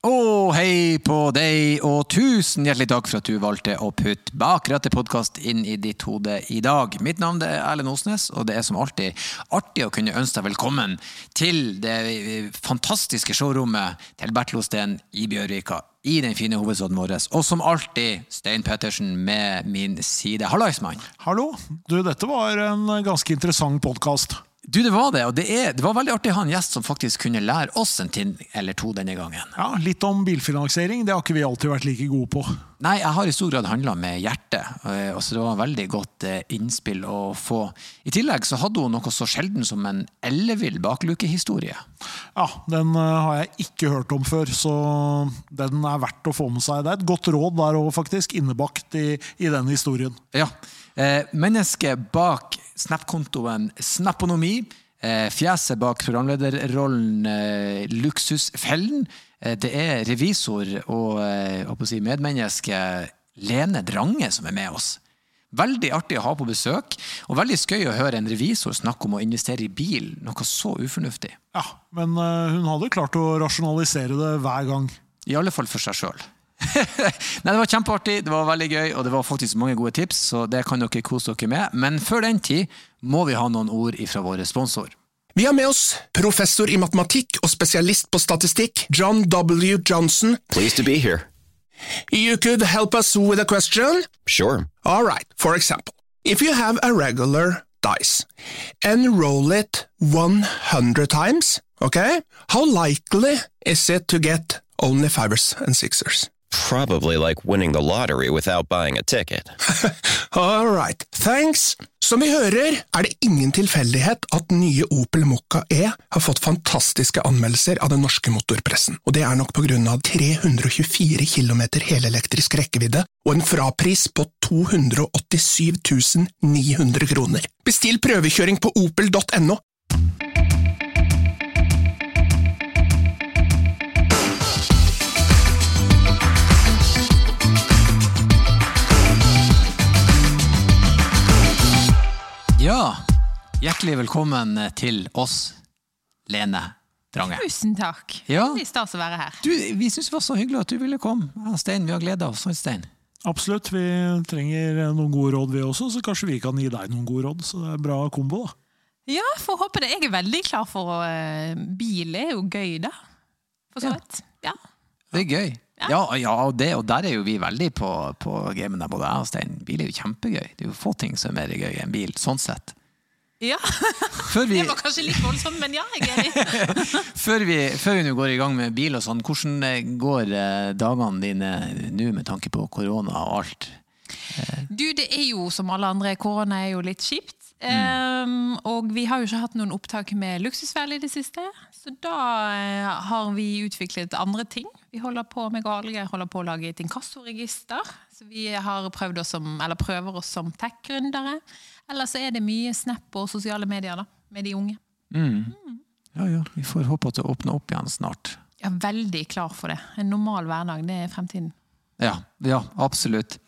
Og hei på deg, og tusen hjertelig takk for at du valgte å putte Bakrette podkast inn i ditt hode i dag. Mitt navn er Erlend Osnes, og det er som alltid artig å kunne ønske deg velkommen til det fantastiske showrommet til Bertil Osten i Bjørvika. I den fine hovedstaden vår. Og som alltid, Stein Pettersen med min side. Hallais, mann! Hallo. Du, dette var en ganske interessant podkast. Du, det var det, og det, er, det var veldig artig å ha en gjest som faktisk kunne lære oss en ting eller to denne gangen. Ja, Litt om bilfinansiering. Det har ikke vi alltid vært like gode på. Nei, jeg har i stor grad handla med hjertet, eh, og så det var veldig godt eh, innspill å få. I tillegg så hadde hun noe så sjelden som en ellevill baklukehistorie. Ja, den eh, har jeg ikke hørt om før, så den er verdt å få med seg. Det er et godt råd der òg, faktisk, innebakt i, i den historien. Ja. Eh, mennesket bak Snap-kontoen Snaponomi. Eh, fjeset bak programlederrollen eh, Luksusfellen. Eh, det er revisor og si, medmenneske Lene Drange som er med oss. Veldig artig å ha på besøk, og veldig skøy å høre en revisor snakke om å investere i bil. Noe så ufornuftig. Ja, Men hun hadde klart å rasjonalisere det hver gang. I alle fall for seg sjøl. Nei, Det var kjempeartig, det var veldig gøy, og det var faktisk mange gode tips. så det kan dere kose dere med. Men før den tid må vi ha noen ord fra våre sponsor. Vi har med oss professor i matematikk og spesialist på statistikk, John W. Johnson. Pleased to be here. You could help us with a question? Sure. All right. For example, if you have a regular dice and roll it 100 times, okay, how likely is it to get only fivers and sixers? Probably like winning the lottery without buying a ticket. All right, thanks. Som vi hører, er det ingen tilfeldighet at nye Opel Mokka E har fått fantastiske anmeldelser av den norske motorpressen, og det er nok på grunn av 324 km helelektrisk rekkevidde og en frapris på 287 900 kroner. Bestill prøvekjøring på opel.no. Ja, hjertelig velkommen til oss, Lene Drange. Tusen takk. Ja. Det er stas å være her. Du, vi syns det var så hyggelig at du ville komme. Ja, Stein, vi har gleda oss. Stein. Absolutt. Vi trenger noen gode råd, vi også, så kanskje vi kan gi deg noen gode råd. Så det er bra kombo, da. Ja, får håpe det. Jeg er veldig klar for å uh, Bil er jo gøy, da. For så vidt. Ja. Det er gøy. Ja, ja og, det, og der er jo vi veldig på, på gamen både jeg og Stein. Bil er jo kjempegøy. Det er jo få ting som er mer gøy enn bil, sånn sett. Ja. Vi, det var kanskje litt voldsomt, men ja, jeg er enig. før vi før vi nå går i gang med bil og sånn, hvordan eh, går eh, dagene dine nå med tanke på korona og alt? Du, det er jo som alle andre, korona er jo litt kjipt. Um, og vi har jo ikke hatt noen opptak med Luksusfelle i det siste, så da uh, har vi utviklet andre ting. Vi holder på med Galge, holder på å lage et inkassoregister. Så vi har prøvd oss som, eller prøver oss som tech-gründere. Eller så er det mye Snap og sosiale medier da, med de unge. Mm. Mm. Ja, ja, Vi får håpe at det åpner opp igjen snart. Jeg er veldig klar for det. En normal hverdag, det er fremtiden. Ja, ja absolutt.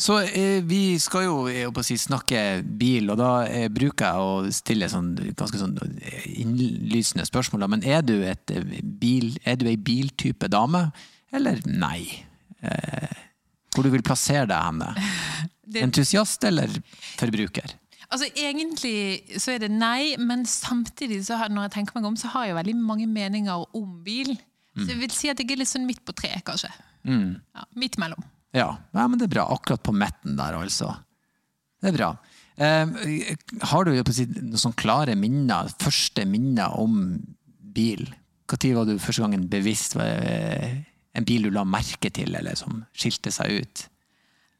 Så eh, vi skal jo eh, si, snakke bil, og da eh, bruker jeg å stille sånn, ganske sånn eh, innlysende spørsmål. Men er du, et eh, bil, er du ei biltype dame, eller nei? Eh, hvor du vil plassere deg henne? Det... Entusiast eller forbruker? Altså Egentlig så er det nei, men samtidig så har, når jeg tenker meg om, så har jeg veldig mange meninger om bil. Mm. Så jeg vil si at jeg er litt sånn midt på treet, kanskje. Mm. Ja, midt mellom. Ja. ja, men det er bra. Akkurat på midten der, altså. Det er bra. Eh, har du noen sånn klare minner, første minner om bil? Når var du første gangen bevisst eh, en bil du la merke til, eller som skilte seg ut?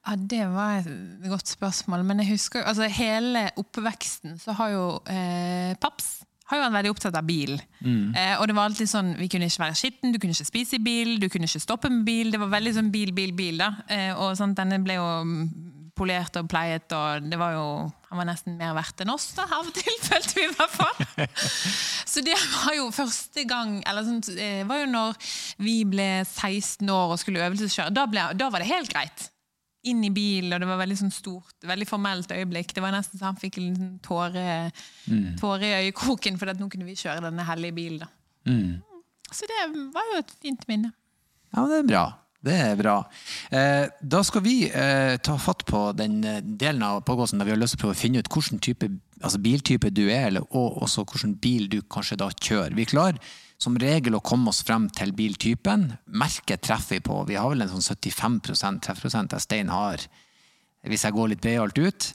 Ja, Det var et godt spørsmål. Men jeg husker altså hele oppveksten så har jo eh, paps har jo vært veldig opptatt av bil. Mm. Eh, og det var alltid sånn, Vi kunne ikke være skitten, du kunne ikke spise i bil, du kunne ikke stoppe med bil. Det var veldig sånn bil, bil, bil. da. Eh, og sånn, Denne ble jo polert og pleiet, og det var jo, han var nesten mer verdt enn oss. da, Av og til, følte vi i hvert fall. Så det var jo første gang eller sånn, Det var jo når vi ble 16 år og skulle øvelseskjøre. Da, ble, da var det helt greit inn i bilen, og det var veldig sånn stort, veldig formelt øyeblikk. Det var nesten så han fikk en tåre, mm. tåre i øyekroken, for nå kunne vi kjøre denne hellige bilen. Mm. Så det var jo et fint minne. Ja, men det er bra. Det er bra. Eh, da skal vi eh, ta fatt på den eh, delen av podkasten der vi har lyst til å finne ut hvilken type altså biltype du er, eller, og også hvilken bil du kanskje da kjører. Vi klarer som regel å komme oss frem til biltypen. Merket treffer vi på. Vi har vel en sånn 75 treffprosent der Stein har, hvis jeg går litt breialt ut.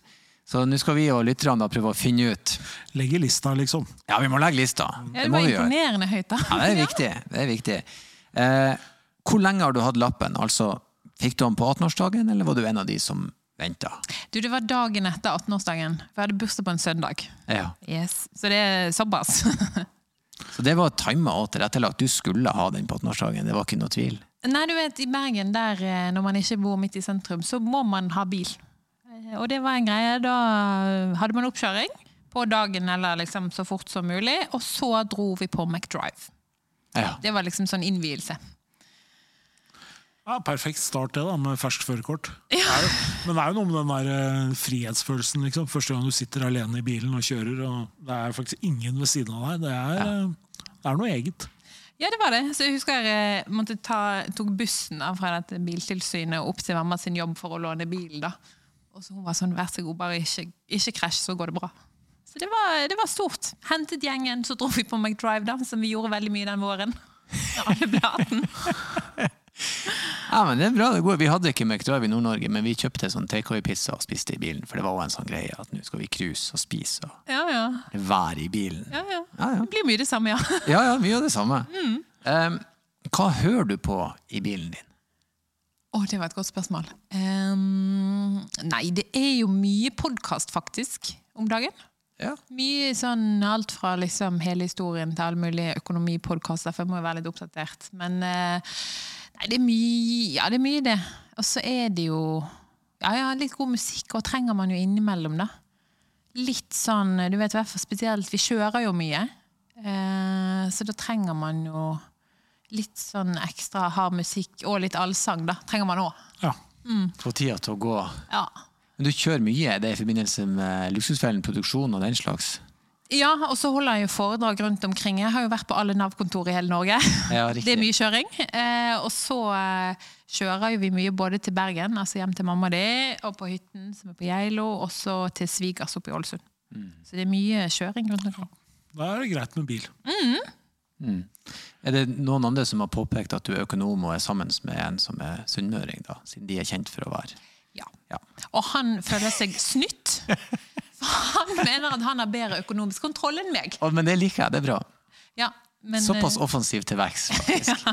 Så nå skal vi og lytterne da prøve å finne ut Legge lista, liksom. Ja, vi må legge lista. Ja, Det det må var vi gjøre. imponerende høyt, da. Ja, det er viktig. Det er viktig. Eh, hvor lenge har du hatt lappen? Altså, Fikk du den på 18-årsdagen, eller var du en av de som venta? Du, Det var dagen etter 18-årsdagen. for Jeg hadde bursdag på en søndag. Ja. Yes. Så det er såpass. Så det var tima og tilrettelagt. Du skulle ha den på 18-årsdagen, det var ikke noe tvil. Nei, du vet, I Bergen, der eh, når man ikke bor midt i sentrum, så må man ha bil. Eh, Og det var en greie. Da hadde man oppkjøring på dagen eller liksom så fort som mulig, og så dro vi på McDrive. Ja. Det var liksom sånn innvielse. Ja, Perfekt start, det, da, med ferskt førerkort. Er Men det er jo noe med den der eh, frihetsfølelsen. liksom. Første gang du sitter alene i bilen og kjører, og det er faktisk ingen ved siden av deg. Det er, ja. det er noe eget. Ja, det var det. Så jeg husker jeg måtte ta, tok bussen da, fra dette biltilsynet opp til mamma sin jobb for å låne bil. da. Og så hun var sånn, vær så god, bare ikke, ikke krasj, så går det bra. Så det var, det var stort. Hentet gjengen, så dro vi på McDrive, da, som vi gjorde veldig mye den våren. Alle ble 18. ja, men det er bra. det går. Vi hadde ikke McDrive i Nord-Norge, men vi kjøpte sånn takeaway-pizza og spiste i bilen. For det var jo en sånn greie at nå skal vi cruise og spise og Ja, ja. være i bilen. ja, ja. Ja, ja. Det blir mye det samme, ja. Ja, ja, mye av det samme. Um, hva hører du på i bilen din? Å, det var et godt spørsmål. Um, nei, det er jo mye podkast, faktisk, om dagen. Ja. Mye sånn alt fra liksom hele historien til alle mulige økonomipodkaster, for jeg må jo være litt oppdatert. Men eh, nei, det er mye, ja, det er mye det. Og så er det jo ja, ja, litt god musikk, og trenger man jo innimellom, da. Litt sånn, du vet hvert spesielt, vi kjører jo mye. Eh, så da trenger man jo litt sånn ekstra hard musikk, og litt allsang, da. Trenger man òg. Ja. Få tida til å gå. Ja. Men du kjører mye? Er det i forbindelse med Luksusfellen produksjon og den slags? Ja, og så holder jeg jo foredrag rundt omkring. Jeg har jo vært på alle Nav-kontor i hele Norge. Ja. Det er mye kjøring. Eh, og så eh, kjører jo vi mye både til Bergen, altså hjem til mamma og de, og på hytten som er på Geilo, og så til svigers oppe i Ålesund. Mm. Så det er mye kjøring rundt omkring. Da er det greit med bil. Er det noen andre som har påpekt at du er økonom og er sammen med en som er sunnmøring, da, siden de er kjent for å være Ja. ja. Og han føler seg snytt. Han mener at han har bedre økonomisk kontroll enn meg. Oh, Men det liker jeg, det er bra. Ja, men, Såpass offensiv offensivt til verks, faktisk.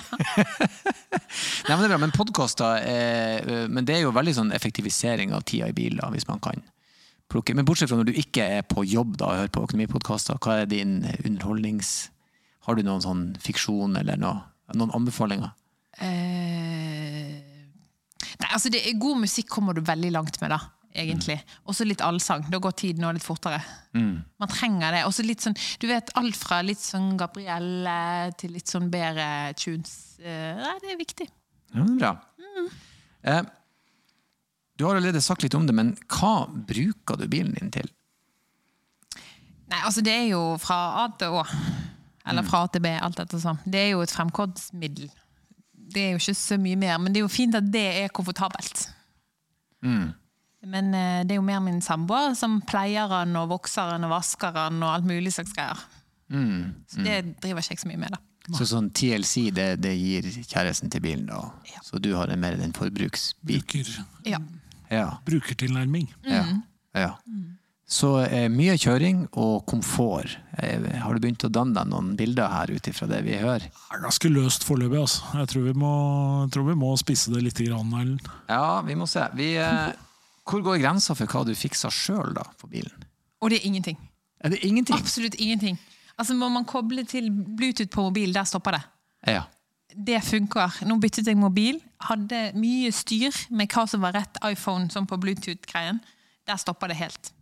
Nei, men det er bra, men podkaster eh, Men det er jo veldig sånn effektivisering av tida i bil, hvis man kan plukke Men bortsett fra når du ikke er på jobb da, og hører på økonomipodkaster, hva er din underholdnings... Har du noen sånn fiksjon eller noe, noen anbefalinger? Eh, Nei, altså det God musikk kommer du veldig langt med, da. Egentlig. Og så litt allsang. Da går tiden også litt fortere. Man trenger det. Og så litt sånn, du vet alt fra litt sånn Gabrielle til litt sånn bedre tunes. Eh, Nei, det er viktig. Ja, men bra. Eh, du har allerede sagt litt om det, men hva bruker du bilen din til? Nei, altså det er jo fra A til Å. Eller fra A til B, alt etter sånn. Det er jo et fremkomstmiddel. Det er jo ikke så mye mer, men det er jo fint at det er komfortabelt. Men eh, det er jo mer min samboer som pleier han og vokser han og vasker han og alt mulig slags greier. Så det driver ikke jeg så mye med, da. Så sånn TLC, det, det gir kjæresten til bilen, da. Ja. Så du har det mer den forbruksbiten. Bruker, Ja. Ja. brukertilnærming. Ja. ja. Så eh, mye kjøring og komfort. Eh, har du begynt å danne deg noen bilder her ut ifra det vi hører? Det er ganske løst foreløpig. Altså. Jeg tror vi, må, tror vi må spisse det litt. Grann, Erlend. Ja, vi må se. Vi, eh, hvor går grensa for hva du fikser sjøl på bilen? Og det er ingenting. Er det ingenting? Absolutt ingenting. Altså Må man koble til Bluetooth på mobil, der stopper det. Ja. Det funker. Nå byttet jeg mobil. Hadde mye styr med hva som var rett iPhone sånn på Bluetooth-greien. Der stoppa det helt.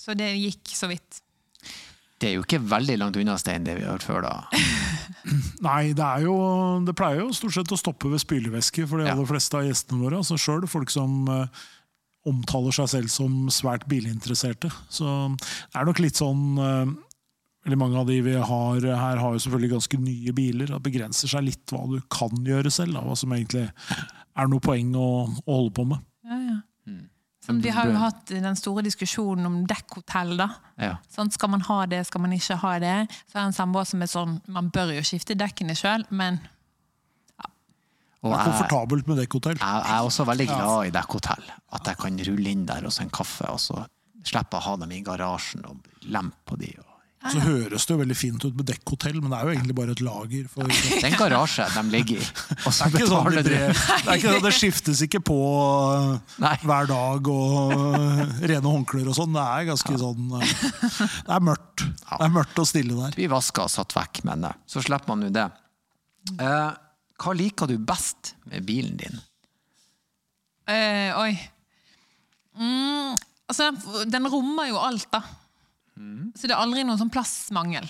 Så det gikk så vidt. Det er jo ikke veldig langt unna Stein, det vi har hørt før, da. Nei, det, er jo, det pleier jo stort sett å stoppe ved spylevæske for de Ja. aller fleste av gjestene våre. Altså Sjøl folk som eh, omtaler seg selv som svært bilinteresserte. Så det er nok litt sånn eh, Veldig mange av de vi har her, har jo selvfølgelig ganske nye biler. Det begrenser seg litt hva du kan gjøre selv. Da, hva som egentlig er noe poeng å, å holde på med. Ja, ja. Som vi har jo hatt den store diskusjonen om dekkhotell. da. Ja. Sånn, skal man ha det, skal man ikke ha det? Så er det en samboer som er sånn Man bør jo skifte dekkene sjøl, men Og Det er komfortabelt med dekkhotell. jeg jeg er også veldig glad i dekkhotell. At jeg kan rulle inn der og så en kaffe, og så slipper jeg å ha dem i garasjen og lempe på de. Og... Så høres det jo veldig fint ut med dekkhotell, men det er jo egentlig bare et lager. For det Det er en garasje de ligger i. Og så er sånn, det, er ikke, sånn- det skiftes ikke på Nei. hver dag og uh, rene håndklær og sånn. Det er ganske sånn uh, Det er mørkt. Det er mørkt og stille der. Vi vaska og satt vekk, men eh, så slipper man jo det. Eh, hva liker du best med bilen din? eh, Oi. Mm, altså, den, rommer jo alt, da. Så det er aldri noen sånn plassmangel.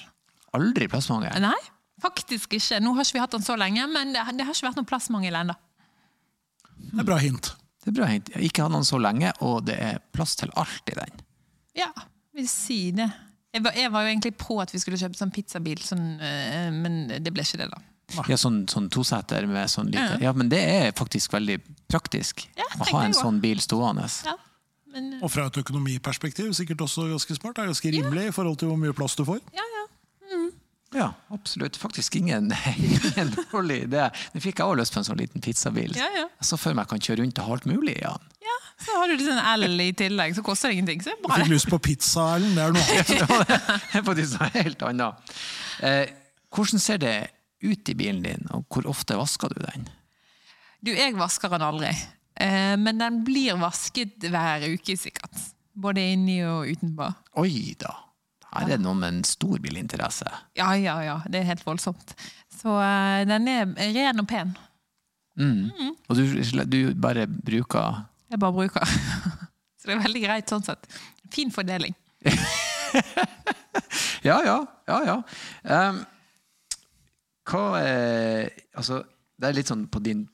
Aldri plassmangel. Nei, faktisk ikke. Nå har ikke vi hatt den så lenge, men det, det har ikke vært noen plassmangel ennå. Det er bra hint. Det er bra. hint. Jeg har ikke hatt den så lenge, og det er plass til alt i den. Ja, vil si det. Jeg var, jeg var jo egentlig på at vi skulle kjøpe sånn pizzabil, sånn, eh, men det ble ikke det, da. Ja, sånn, sånn toseter med sånn lite Ja, men det er faktisk veldig praktisk Ja, å ha en sånn bil stående. Ja, men, eh, Og fra et økonomiperspektiv sikkert også ganske smart. Det er ganske rimelig i forhold til hvor mye plass du får. ja, ja. Ja, absolutt. Faktisk ingen, ingen dårlig idé. Nå fikk jeg også lyst på en sånn liten pizzabil. Ja, ja. Så før meg kan kjøre rundt til halvt alt mulig i den. ja. Så har du sånn L i tillegg, så koster det ingenting. Så er Du fikk lyst på pizza, Erlend. Det er noe annet. Det er faktisk noe helt annet. Eh, hvordan ser det ut i bilen din, og hvor ofte vasker du den? Du, jeg vasker den aldri. Eh, men den blir vasket hver uke, sikkert. Både inni og utenpå. Oi da, her er det noe med en stor bilinteresse. Ja, ja, ja. Det er helt voldsomt. Så eh, den er ren og pen. Og du, du bare bruker Jeg bare bruker. Så det er veldig greit sånn sett. Fin fordeling. Ja, ja. ja, ja. Ehm, hva er Altså, det er litt sånn på din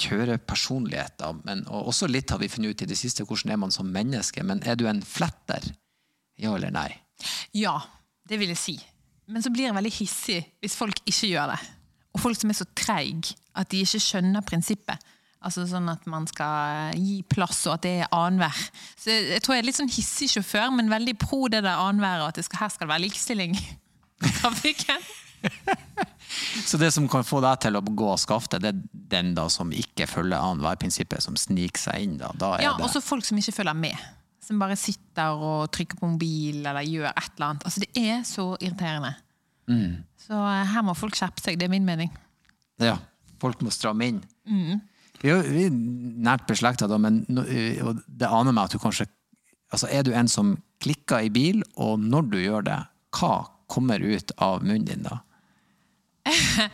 kjørepersonlighet, da, men, og også litt har vi funnet ut i det siste hvordan er man som menneske. Men er du en fletter? Ja eller nei? Ja, det vil jeg si. Men så blir jeg veldig hissig hvis folk ikke gjør det. Og folk som er så treige at de ikke skjønner prinsippet. Altså sånn at man skal gi plass, og at det er annenhver. Så jeg, tror jeg er litt sånn hissig sjåfør, men veldig pro det der annenhver, og at det skal, her skal det være likestilling i trafikken. Så det som kan få deg til å gå av skaftet, det er den da som ikke følger annenhver-prinsippet, som sniker seg inn? Da, da Ja, også folk som ikke følger med. Som bare sitter og trykker på mobil eller gjør et eller annet. Altså, det er så irriterende. Så eh, her må folk skjerpe seg, det er min mening. Ja, folk må stramme inn. Er vi er nært beslekta, men det aner meg at du kanskje altså Er du en som klikker i bil, og når du gjør det, hva kommer ut av munnen din da?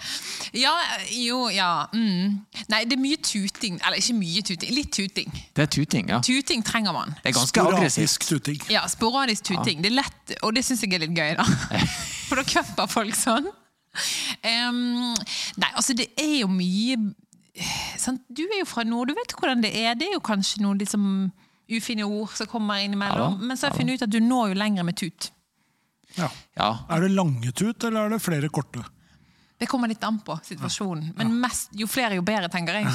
Ja, jo, ja. Mm. Nei, det er mye tuting. Eller ikke mye tuting, litt tuting. Det er tuting, ja. Tuting trenger man. Det er ganske aggressivt. Sporadisk tuting. Ja, Sporadisk tuting. Det er lett, og det syns jeg er litt gøy, da. For da køpper folk sånn. Um, nei, altså, det er jo mye sant? Du er jo fra nord, du vet hvordan det er. Det er jo kanskje noen liksom ufine ord som kommer innimellom. Ja Men så har jeg funnet ut at du når jo lenger med tut. Ja. Ja, Er det lange tut, eller er det flere korte? Det kommer litt an på situasjonen. Men mest, jo flere, jo bedre, tenker jeg.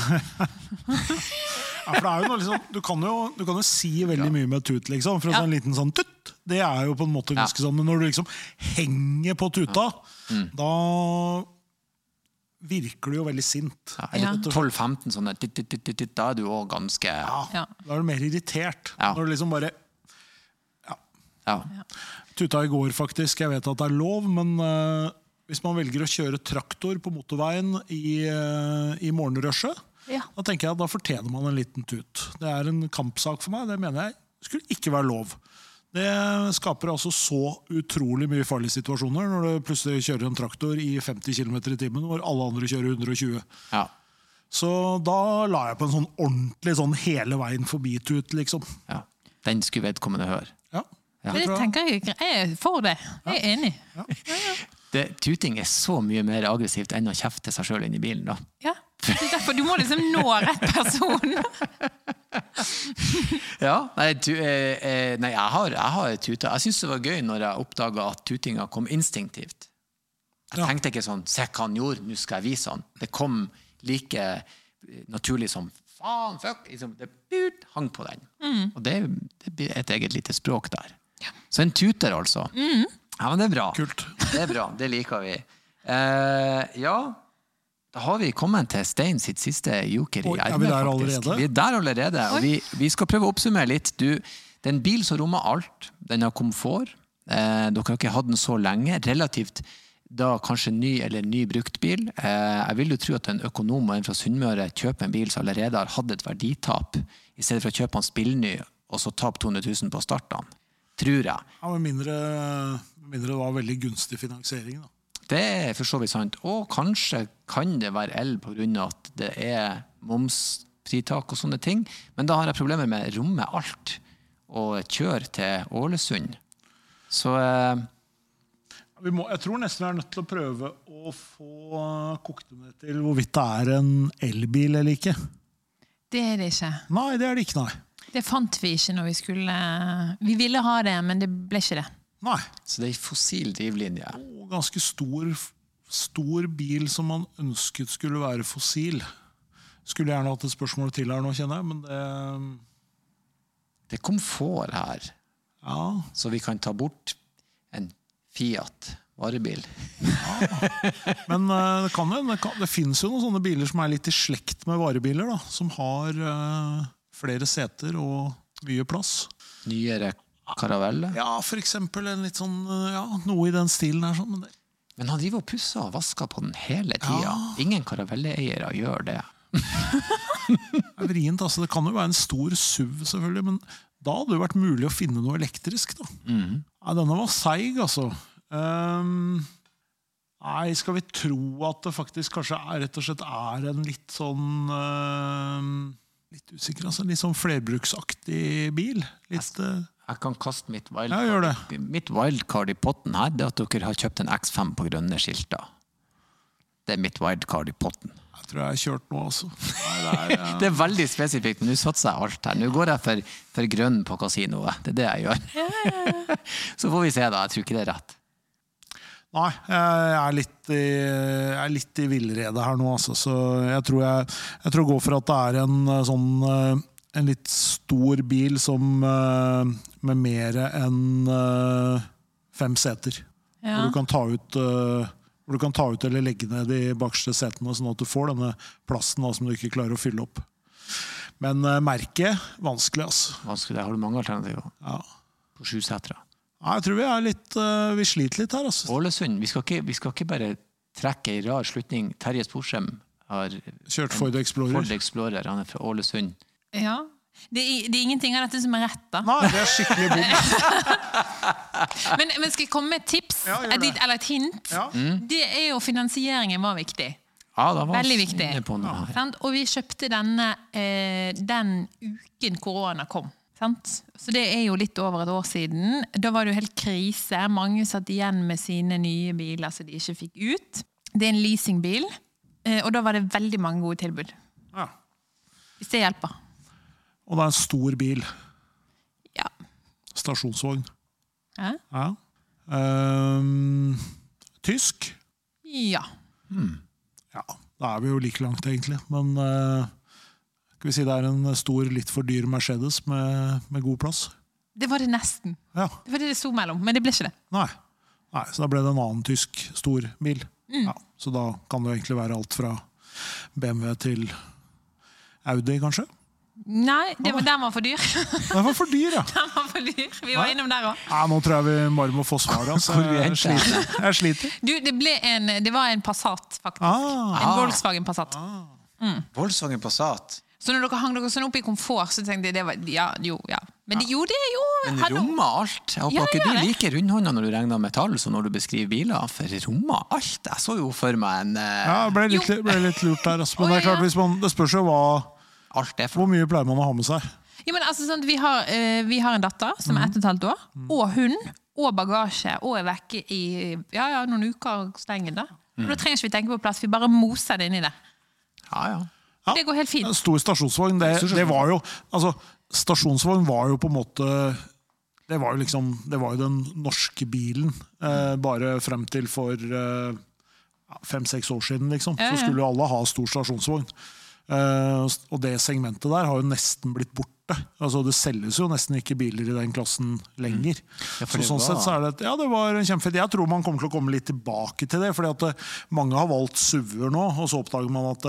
Ja, for det er jo noe liksom, du, kan jo, du kan jo si veldig mye med tut, liksom. For Ja. en liten sånn tutt, det er jo på en måte ganske sånn. Men når du liksom henger på tuta, da virker du jo veldig sint. ja. Ja. 12-15 sånne titt, titt, titt, Da er du òg ganske Ja, Ja. Da er du mer irritert. Ja. Når du liksom bare Ja. Tuta i går, faktisk. Jeg vet at det er lov, men eh, hvis man velger å kjøre traktor på motorveien i, uh, i morgenrushet, Ja. da tenker jeg at da fortjener man en liten tut. Det er en kampsak for meg. Det mener jeg skulle ikke være lov. Det skaper altså så utrolig mye farlige situasjoner når du plutselig kjører en traktor i 50 km i timen, hvor alle andre kjører 120. ja. Så da la jeg på en sånn ordentlig sånn hele veien forbi-tut, liksom. ja. Den skulle vedkommende høre. Ja. Ja. Det tenker jeg, jeg er for det. Jeg er enig. Det, tuting er så mye mer aggressivt enn å kjefte seg sjøl inn i bilen. da. Ja. Det er derfor du må liksom nå rett person. Ja, nei, tu, eh, eh, nei jeg har, jeg har tuta. Jeg syns det var gøy når jeg oppdaga at tutinga kom instinktivt. Jeg Ja. tenkte ikke sånn 'se hva han gjorde, nå skal jeg vise han'. Det kom like eh, naturlig som 'faen, fuck'. Liksom, det burt, hang på den. Og det, det blir et eget lite språk der. Så en tuter, altså. Ja, men det er bra. Kult. Det er bra, det liker vi. Eh, ja, da har vi kommet til Stein sitt siste joker i Oi, er vi ermet, der allerede? Vi er der allerede, og vi, vi skal prøve å oppsummere litt. Du, det er en bil som rommer alt. Den har komfort. Eh, dere har ikke hatt den så lenge. Relativt da kanskje ny eller ny brukt bil. Eh, jeg vil jo tro at en økonom og en fra Sunnmøre kjøper en bil som allerede har hatt et verditap, i stedet for å kjøpe den spillny og så tape 200 000 på starten. Tror jeg. Ja, Med mindre, mindre det var veldig gunstig finansiering. da. Det er for så vidt sant. Og kanskje kan det være L pga. at det er momsfritak og sånne ting. Men da har jeg problemer med romme alt og kjøre til Ålesund. Så eh, Vi må, jeg tror nesten vi er nødt til å prøve å få kokt det ned til hvorvidt det er en elbil eller ikke. Det er det ikke. Nei, det er det ikke, nei. Det fant vi ikke når vi skulle Vi ville ha det, men det ble ikke det. Nei. Så det er fossil drivlinje. Og ganske stor, stor bil som man ønsket skulle være fossil. Skulle gjerne hatt et spørsmål til her nå, kjenner jeg, men det Det er komfort her, Ja. så vi kan ta bort en Fiat varebil. Ja. Men eh, det, kan, jo- det, det finnes jo noen sånne biler som er litt i slekt med varebiler. da, Som har eh, flere seter og mye plass. Nyere karavelle? Ja, for eksempel en litt sånn, eh, ja, noe i den stilen her. Sånn, men det, Men han driver og pusser og vasker på den hele tida. Ja. Ingen karavelleeiere gjør det. er vrient. altså Det kan jo være en stor SUV, selvfølgelig, men da hadde det vært mulig å finne noe elektrisk. da. Nei, denne var seig, altså. Um, nei, skal vi tro at det faktisk kanskje er, rett og slett er en litt sånn ehm, Litt usikker, altså. Litt sånn flerbruksaktig bil. Litt jeg, Jeg kan kaste mitt Ja, wildcard, mitt wildcard i potten her. Det at dere har kjøpt en X5 på grønne skilter. Det er mitt wildcard i potten. Jeg tror jeg har kjørt nå, altså. Nei, det er, ja. Det er veldig spesifikt, men nå satser jeg alt her. Nå går jeg for, for grønn på kasinoet. Det er det jeg gjør. Så får vi se, da. Jeg tror ikke det er rett. Nei, jeg er litt i, jeg er litt i villrede her nå, altså. Så jeg tror jeg, jeg tror går for at det er en eh, sånn eh, En litt stor bil som eh, med mer enn fem seter. Ja. Hvor, du kan ta ut, hvor du kan ta ut eller legge ned de bakerste setene, sånn at du får denne plassen da, som du ikke klarer å fylle opp. Men merket vanskelig, altså. Vanskelig. Har du mange alternativer Ja. på sjusetere? Nei, Jeg tror vi er litt eh, Vi sliter litt her, altså. Ålesund. Vi skal, ikke, vi skal ikke bare trekke ei rar slutning. Terje Sporsem har Kjørt Ford Explorer. Ford Explorer. Han er fra Ålesund. Ja. Det, er, det er ingenting av dette som er rett, da. Nei, det er skikkelig bom. Men, men skal jeg komme med et tips? Ja, et, eller et hint? Ja. Det er jo finansieringen var viktig. Ja, det var Veldig viktig. inne på noe Ja. Og vi kjøpte denne eh, den uken korona kom. Sant? Så det er jo litt over et år siden. Da var det jo helt krise. Mange satt igjen med sine nye biler som de ikke fikk ut. Det er en leasingbil, eh, og da var det veldig mange gode tilbud. Ja. Hvis det hjelper. Og det er en stor bil. Ja. Stasjonsvogn. Ja. Ja. Um, tysk. Ja. Ja, da er vi jo like langt, egentlig. Men eh, skal vi si det er en stor, litt for dyr Mercedes med, med god plass? Det var det nesten. Ja. Det var det det sto mellom, men det ble ikke det. Nei. Nei. Så da ble det en annen tysk stor bil. Ja, så da kan det jo egentlig være alt fra BMW til Audi, kanskje? Nei, det var, den var for dyr. Den var for dyr, ja. Den var for dyr. Vi var innom der òg. ja nå tror jeg vi bare må få svar. Altså. Jeg sliter. Jeg sliter. Du, det, ble en, det var en Passat, faktisk. Ah, En Volkswagen Passat. Volkswagen Passat. Så når dere hang dere sånn opp i komfort, så tenkte jeg det var Ja, jo, ja. Men det, jo, det er jo Men det rommer alt. Jeg håper Ja, ikke du det. liker rundhånda når du regner metall som når du beskriver biler, for det rommer alt. Jeg så jo for meg en uh... ja, det ble litt, ble litt lurt der. Altså. Men Å, det er klart, hvis man, det spørs jo hva, Alt er for hvor mye pleier man å ha med seg. Ja, men altså, sånn, vi, har, uh, vi har en datter som er ett og et halvt år, og hund, og bagasje, og er vekke i ja, ja, noen uker stengende. Mm. da trenger ikke vi tenke på plass, vi bare moser det inn i det. Ja, ja. Ja. Det går helt fint. En stor stasjonsvogn, det, det var jo altså, Stasjonsvogn var jo på en måte Det var jo liksom Det var jo den norske bilen. Eh, bare frem til for eh, fem-seks år siden, liksom. Så skulle jo alle ha stor stasjonsvogn. Eh, og det segmentet der har jo nesten blitt borte. Altså Det selges jo nesten ikke biler i den klassen lenger. Ja, så sånn var- sett så er det, ja, det var kjempefett. Jeg tror man kommer til å komme litt tilbake til det. fordi at eh, Mange har valgt SUV-er nå, og så oppdager man at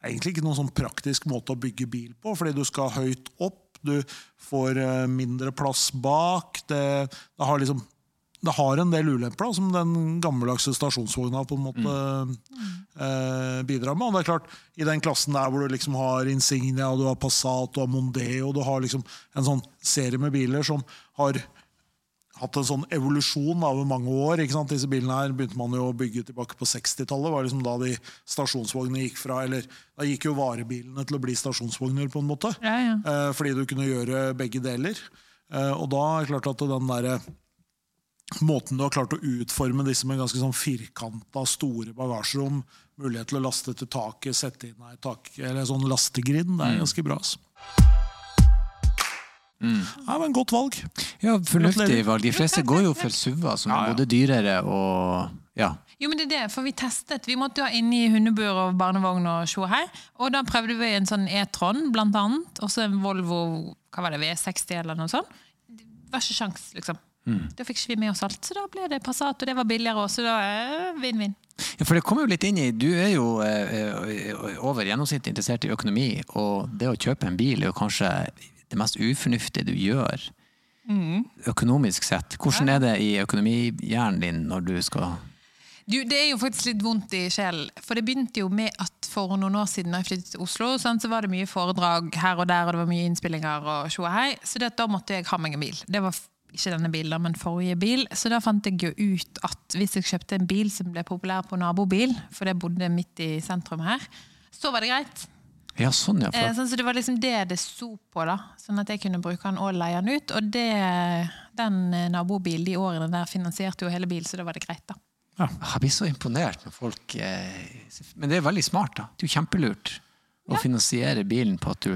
det er egentlig ikke noen sånn praktisk måte å bygge bil på. Fordi du skal høyt opp, du får eh, mindre plass bak. Det, det har liksom det har en del ulemper da, som den gammeldagse stasjonsvogna på en måte eh, bidrar med. Og det er klart, I den klassen der hvor du liksom har Insignia, du har Passat, du har Mondeo, du har liksom en sånn serie med biler som har hatt en sånn evolusjon over mange år. Disse bilene her begynte man jo å bygge tilbake på 60-tallet. var liksom Da de stasjonsvognene gikk fra, eller da gikk jo varebilene til å bli stasjonsvogner. på en måte. Ja, ja. Eh, fordi du kunne gjøre begge deler. Eh, og da er det klart at den der, måten du har klart å utforme disse med ganske sånn firkanta, store bagasjerom, mulighet til å laste til taket, sette inn ei tak, eller sånn lastegrind, det er ganske bra. Altså. Ja, men Godt valg. Ja, fornuftig valg. De fleste går jo for SUV-er, som Ja, er både dyrere og ja. Jo, men det er det, for vi testet. Vi måtte jo ha inne i hundebur og barnevogn og sjå her. Og da prøvde vi en sånn E-tron, blant annet. Og så en Volvo hva var det, V60 eller noe sånt. Det var ikke sjans, liksom. Da fikk ikke vi med oss alt, så da ble det Passat, og det var billigere også. Så da er vinn-vinn. Ja, for det kommer jo litt inn i Du er jo eh, over gjennomsnittet interessert i økonomi, og det å kjøpe en bil er jo kanskje det mest ufornuftige du gjør. Økonomisk sett. Hvordan er det i økonomihjernen din når du skal Du, det er jo faktisk litt vondt i sjelen. For det begynte jo med at for noen år siden da jeg flyttet til Oslo, sant, så var det mye foredrag her og der, og det var mye innspillinger og tjo og hei. Så det, da måtte jeg ha meg en bil. Det var ikke denne bilen, men forrige bil. Så da fant jeg jo ut at hvis jeg kjøpte en bil som ble populær på nabobil, for det bodde midt i sentrum her, så var det greit. Ja, sånn, ja. Eh, For, sånn, så det var liksom det det sto på, da. Sånn at jeg kunne bruke den og leie den ut. Og det, den nabobilen de årene der finansierte jo hele bilen, så da var det greit, da. Ja. jeg blir så imponert når folk eh, Men det er veldig smart, da. Det er jo kjempelurt å finansiere bilen på at du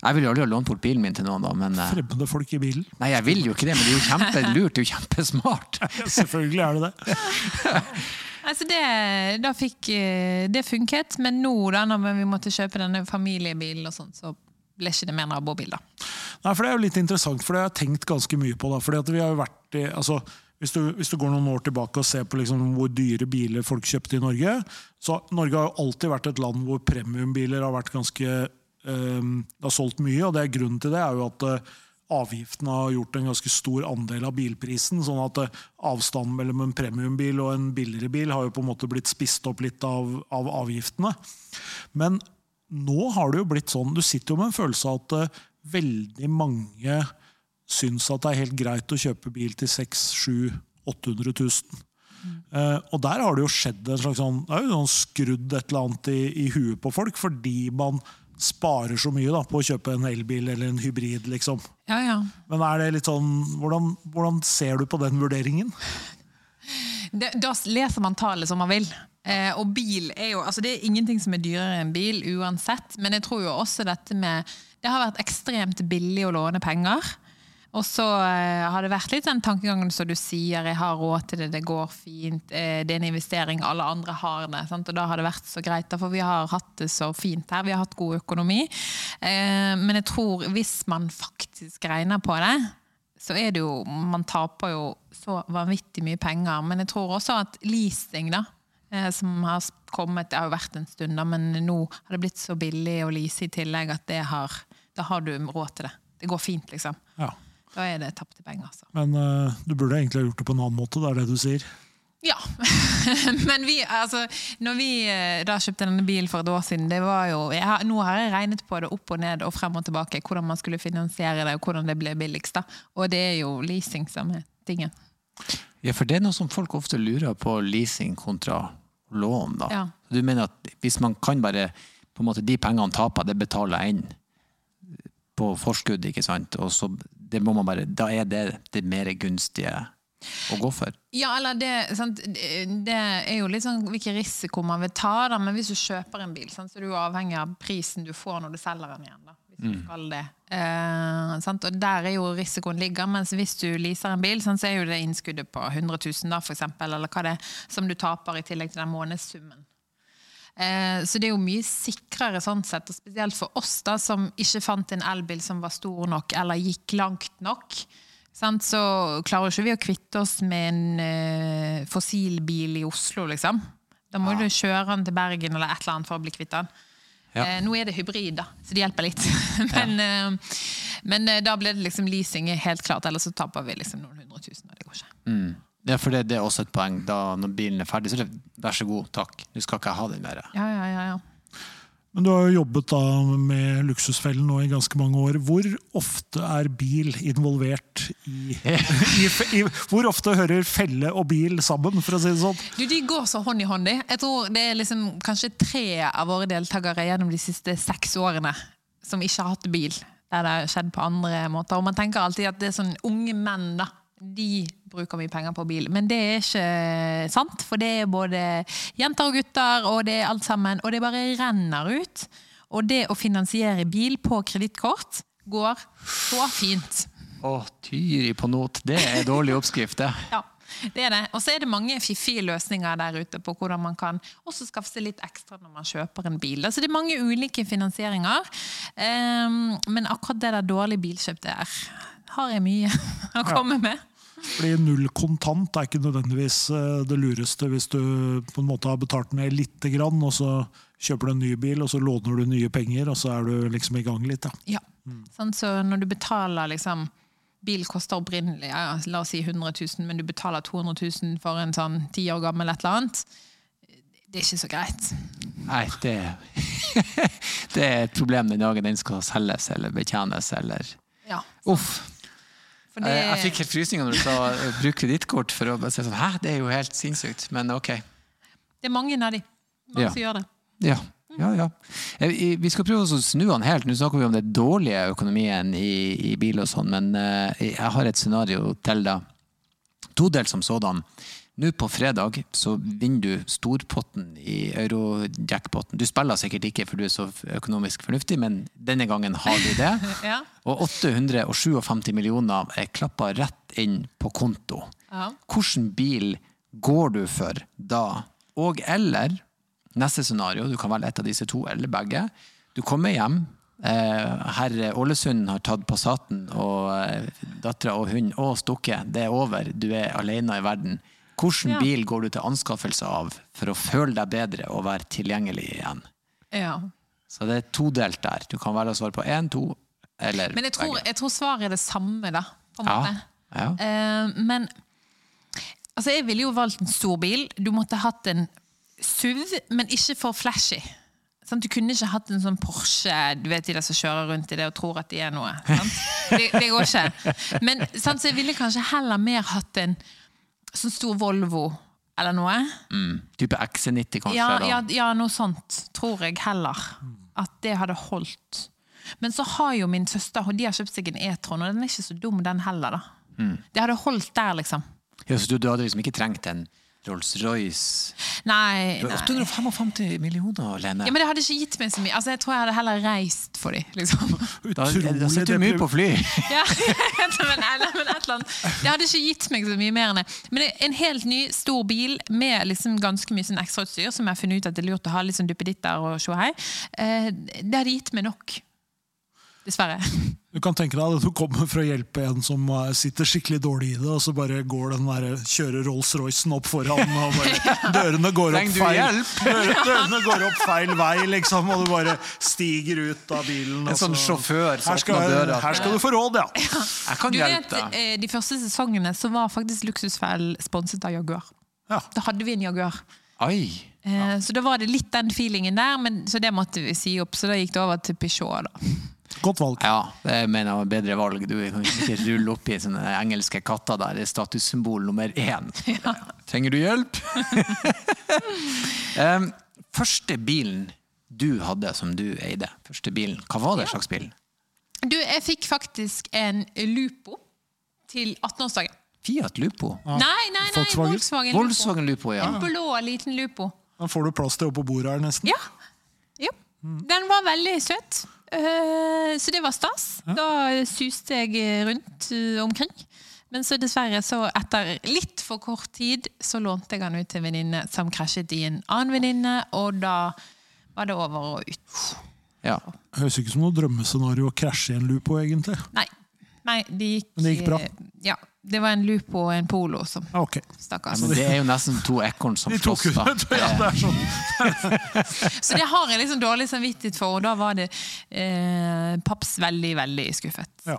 Jeg ville jo aldri ha lånt bort bilen min til noen, da, men eh, Fremmede folk i bilen. Nei, jeg vil jo ikke det, men det er jo kjempelurt. Det er jo kjempesmart. Selvfølgelig er det det. Altså det, da fikk, eh, det funket, men nå da når vi måtte kjøpe denne familiebilen, og sånt, så ble ikke det mer nabobil. da. Nei, for Det er jo litt interessant, for det har jeg tenkt ganske mye på. da, fordi at vi har jo vært i, altså, hvis du, hvis du går noen år tilbake og ser på liksom hvor dyre biler folk kjøpte i Norge så Norge har jo alltid vært et land hvor premiumbiler har vært ganske Det har solgt mye, og det er grunnen til det er jo at eh, avgiftene har gjort en ganske stor andel av bilprisen. sånn at eh, avstanden mellom en premiumbil og en billigere bil har jo på en måte blitt spist opp litt av, av avgiftene. Men nå har det jo blitt sånn, du sitter jo med en følelse av at eh, veldig mange syns at det er helt greit å kjøpe bil til 600 800 000. Uh, og der har det jo skjedd en slags sånn, det er jo sånn skrudd et eller annet i, i huet på folk, fordi man sparer så mye da, på å kjøpe en elbil eller en hybrid. liksom. Ja, ja. Men er det litt sånn, hvordan, hvordan ser du på den vurderingen? Det, da leser man tallet som man vil. Eh, og bil er jo altså Det er ingenting som er dyrere enn bil uansett, men jeg tror jo også dette med Det har vært ekstremt billig å låne penger. Og så eh, har det vært litt den tankegangen som du sier, jeg har råd til det, det går fint, eh, det er en investering, alle andre har det. Sant? Og da har det vært så greit, for vi har hatt det så fint her, vi har hatt god økonomi. Eh, men jeg tror hvis man faktisk regner på det, så er det jo Man taper jo så vanvittig mye penger. Men jeg tror også at leasing, da, som har kommet Det har jo vært en stund, da, men nå har det blitt så billig å lease i tillegg at det har, da har du råd til det. Det går fint, liksom. Ja. Da er det tapte penger, altså. Men uh, du burde egentlig ha gjort det på en annen måte, det er det du sier. Ja. Men vi, altså, når vi eh, da kjøpte denne bilen for et år siden, det var jo jeg har, Nå har jeg regnet på det opp og ned og frem og tilbake, hvordan man skulle finansiere det, og hvordan det ble billigst. da. Og det er jo leasing som er tingen. Ja, for det er noe som folk ofte lurer på leasing kontra lån, da. Ja. Du mener at hvis man kan bare på en måte De pengene taper, det betaler jeg inn på forskudd, ikke sant? Og så det må man bare, da er det det mer gunstige å gå for? Ja, eller det, sant? det er jo litt sånn hvilken risiko man vil ta, da. men hvis du kjøper en bil, sant? så er du avhengig av prisen du får når du selger den igjen. da. Hvis du skal det. Eh, sant? Og der er jo risikoen ligger, mens hvis du leaser en bil, sant? så er jo det innskuddet på 100 000 da, for eksempel, eller hva det er, som du taper i tillegg til den månedssummen. Eh, Så det er jo mye sikrere sånn sett, og spesielt for oss da, som ikke fant en elbil som var stor nok eller gikk langt nok. Sant? Så klarer ikke vi å kvitte oss med en eh, fossilbil i Oslo, liksom. Da må du kjøre den til Bergen eller et eller annet for å bli kvitt den. Ja. Eh, nå er det hybrid, da, så det hjelper litt. men eh, men eh, da ble det liksom leasing helt klart, ellers så taper vi liksom noen hundre tusen. Og det går ikke. Ja, for det, det er også et poeng. Da, når bilen er ferdig, så er det vær så god, takk. Du skal ikke ha den mer. Ja, ja, ja, ja. Men du har jo jobbet da med Luksusfellen nå i ganske mange år. Hvor ofte er bil involvert i, i, i Hvor ofte hører felle og bil sammen, for å si det sånn? Du, De går så hånd i hånd. de. Jeg tror Det er liksom kanskje tre av våre deltakere gjennom de siste seks årene som ikke har hatt bil. Der det har skjedd på andre måter. Og Man tenker alltid at det er sånn unge menn da, de bruker mye penger på bil. Men det er ikke sant, for det er både jenter og gutter, og det er alt sammen. Og det bare renner ut. Og det å finansiere bil på kredittkort går så fint. Å, Tyri på not. Det er dårlig oppskrift, det. Ja, det er det. Og så er det mange fiffige løsninger der ute på hvordan man kan også skaffe seg litt ekstra når man kjøper en bil. Altså det er mange ulike finansieringer, Um, men akkurat det der dårlig bilkjøp der har jeg mye å komme med. Fordi null kontant er ikke nødvendigvis eh, det lureste hvis du på en måte har betalt ned lite grann, og så kjøper du en ny bil, og så låner du nye penger, og så er du liksom i gang litt. Ja. Ja. Sånn, så når du betaler liksom Bil koster opprinnelig ja, la oss si 100 000, men du betaler 200 000 for en sånn ti år gammel et eller annet. Det er ikke så greit. Nei, det, det er et problem den dagen den skal selges eller betjenes eller Ja, Uff. For det, Jeg, jeg fikk helt frysninger når du sa eh, bruk kredittkort for å si sånn Hæ, det er jo helt sinnssykt. Men ok. det er mange av de. Mange Ja. som gjør det. Ja. ja, ja. Eh, Vi skal prøve å snu den helt. Nå snakker vi om den dårlige økonomien i, i bil og sånn, men eh, jeg har et scenario til da. Todelt som sådan. Nå på fredag så vinner du storpotten i eurojackpotten. Du spiller sikkert ikke for du er så økonomisk fornuftig, men denne gangen har du det. Ja. Og 857 millioner er klappa rett inn på konto. Ja. Hvilken bil går du for da? Og eller, neste scenario, du kan velge et av disse to eller begge. Du kommer hjem, eh, herr Ålesund har tatt Passaten, og eh, dattera og hunden og stukket. Det er over, du er alene i verden. Hvilken Ja. bil går du til anskaffelse av for å føle deg bedre og være tilgjengelig igjen? ja. Så det er todelt der. Du kan velge å svare på én, to eller Men jeg tror, jeg tror svaret er det samme, da. På en Ja. måte. Ja. Uh, men altså, jeg ville jo valgt en stor bil. Du måtte hatt en SUV, men ikke for flashy. Du kunne ikke hatt en sånn Porsche du vet de der som kjører rundt i det og tror at de er noe. Det, det går ikke. Men sant? Så jeg ville kanskje heller mer hatt en sånn stor Volvo eller noe. Mm. Type XC90, kanskje? Ja, ja, ja, noe sånt tror jeg heller. At det hadde holdt. Men så har jo min søster de har kjøpt seg en E-tron, og den er ikke så dum, den heller. da. Det hadde holdt der, liksom. Ja, så du, du hadde liksom ikke trengt en Rolls-Royce Nei, nei. 855 millioner, Lene. Ja, men det hadde ikke gitt meg så mye. Altså, jeg tror jeg hadde heller reist for dem. Liksom. da, da sitter du mye på fly. Ja, men, eller, men et eller annet. Det hadde ikke gitt meg så mye mer enn det. Men en helt ny, stor bil med liksom ganske mye sånn ekstrautstyr, som jeg har funnet ut at det er lurt å ha litt sånn duppeditter og sjåhei, eh, det hadde gitt meg nok. Dessverre. Du kan tenke deg at du kommer for å hjelpe en som eh, sitter skikkelig dårlig i det, og så bare går den der, kjører Rolls-Roycen opp foran, og bare, dørene går opp feil Dørene går opp feil vei, liksom, og du bare stiger ut av bilen. En sånn sjåfør som her åpner døra. her skal du få råd, ja. Jeg kan Du hjelpe vet, deg. eh, De første sesongene så var faktisk Luksusfell sponset av Jaguar. ja. Da hadde vi en Jaguar. Oi! Ja. Så da var det litt den feelingen der, men, så det måtte vi si opp. Så da gikk det over til Peugeot. da. Godt valg. Ja, det mener jeg var bedre valg. Du kan ikke rulle opp i sånne engelske katter der. Det er statussymbol nummer én. Trenger du hjelp? um, første bilen du hadde som du eide, første bilen, hva var det slags bil? Du, jeg fikk faktisk en Lupo til 18-årsdagen. Fiat Lupo? Nei, nei, nei, Volkswagen. Volkswagen. Lupo. Volkswagen Lupo, ja. En blå, liten Lupo. Da får du plass til oppå bordet her, nesten. Ja. Den var veldig søt. Eh, så det var stas. Da suste jeg rundt eh, omkring. Men så dessverre, så etter litt for kort tid, så lånte jeg den ut til en venninne som krasjet i en annen venninne, og da var det over og ut. ja. Høres ikke som noe drømmescenario å krasje i en Lupo, egentlig. Nei. Nei, det gikk Men det gikk bra? eh, Ja. Det var en Lupo og en Polo som okay. stakk. Men det er jo nesten to ekorn som slåss, da. ja, det er sånn. Så det har jeg liksom dårlig samvittighet for, og da var det eh, Paps veldig, veldig skuffet. Ja.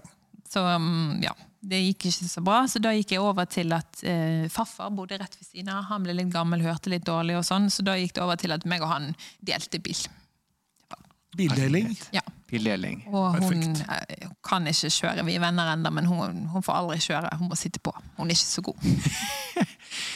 Så um, ja, det gikk ikke så bra. Så da gikk jeg over til at eh, farfar bodde rett ved siden av. Han ble litt gammel, hørte litt dårlig og sånn, så da gikk det over til at meg og han delte bil. Bildeling. Ja. Bildeling. Og hun Perfekt. eh, kan ikke kjøre. Vi er venner ennå, men hun, hun får aldri kjøre. Hun må sitte på. Hun er ikke så god.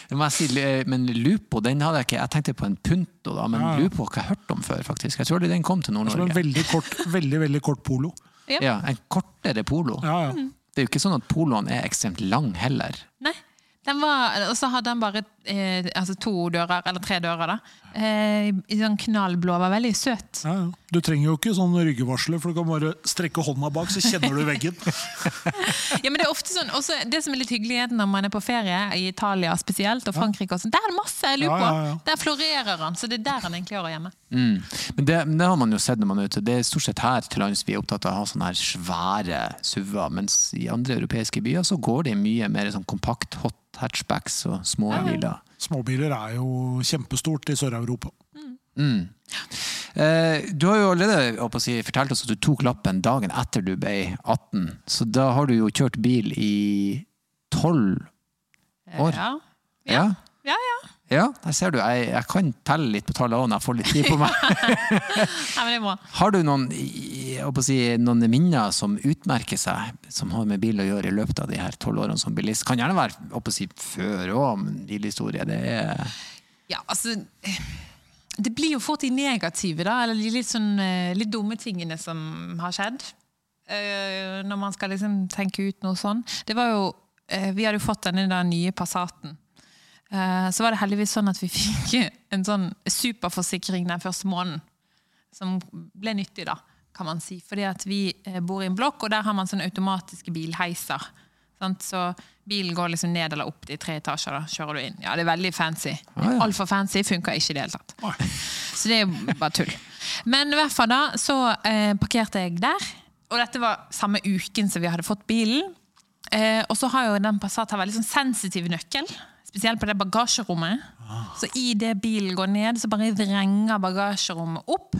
Det må jeg si, men Lupo, den hadde jeg ikke Jeg tenkte på en Punto, da, men Ja, ja. Lupo har ikke jeg hørt om før, faktisk. Jeg tror aldri den kom til Som en Nord-Norge. veldig kort, veldig, veldig kort polo. Ja, en kortere polo. Ja, ja. Det er jo ikke sånn at poloen er ekstremt lang heller. Nei. Den var, og så hadde den bare eh, altså to dører, eller tre dører, da. Eh, I sånn knallblå. Var veldig søt. Ja, ja. Du trenger jo ikke sånn ryggevarsler, for du kan bare strekke hånda bak, så kjenner du veggen. Ja, men Det er ofte sånn, også det som er litt hyggelig er når man er på ferie, i Italia spesielt, og Frankrike og sånn, der er det masse lupo! Ja, ja, ja. Der florerer han, så det er der han egentlig hører hjemme. Mm. Men det, det har man jo sett når man er ute. Det er stort sett her til lands vi er opptatt av å ha sånne her svære SUV-er, mens i andre europeiske byer så går det mye mer sånn kompakt hot hatchbacks og små biler. Småbiler er jo kjempestort i Sør-Europa. Eh, du har jo allerede si, fortalt oss at du tok lappen dagen etter du ble 18, så da har du jo kjørt bil i 12 år. Ja. Ja. Ja, ja. Ja, der ser du. Jeg, jeg kan telle litt på tallene òg når jeg får litt tid på meg. Nei, men det må. Har du noen, si, noen minner som utmerker seg, som har med bil å gjøre i løpet av de her tolv årene som bilist? Kan gjerne være si, før òg, men bilhistorie, det er Ja, altså Det blir jo fort de negative, da. Eller de litt, sånn, eh, litt dumme tingene som har skjedd. Uh, når man skal liksom tenke ut noe sånn. Det var jo uh, Vi hadde jo fått denne der nye Passaten. Uh, så var det heldigvis sånn at vi fikk en sånn superforsikring den første måneden. Som ble nyttig, da, kan man si. Fordi at vi bor i en blokk, og der har man sånne automatiske bilheiser. Sant? Så bilen går liksom ned eller opp de tre etasjer. Da kjører du inn. Ja, det er veldig fancy. ja. Altfor fancy funker ikke i det hele tatt. Så det er jo bare tull. Men i hvert fall da, så eh, parkerte jeg der. Og dette var samme uken som vi hadde fått bilen. Eh, og så har jo den Passat har veldig sånn sensitiv nøkkel. Spesielt på det bagasjerommet. Så i det bilen går ned, så bare vrenger bagasjerommet opp.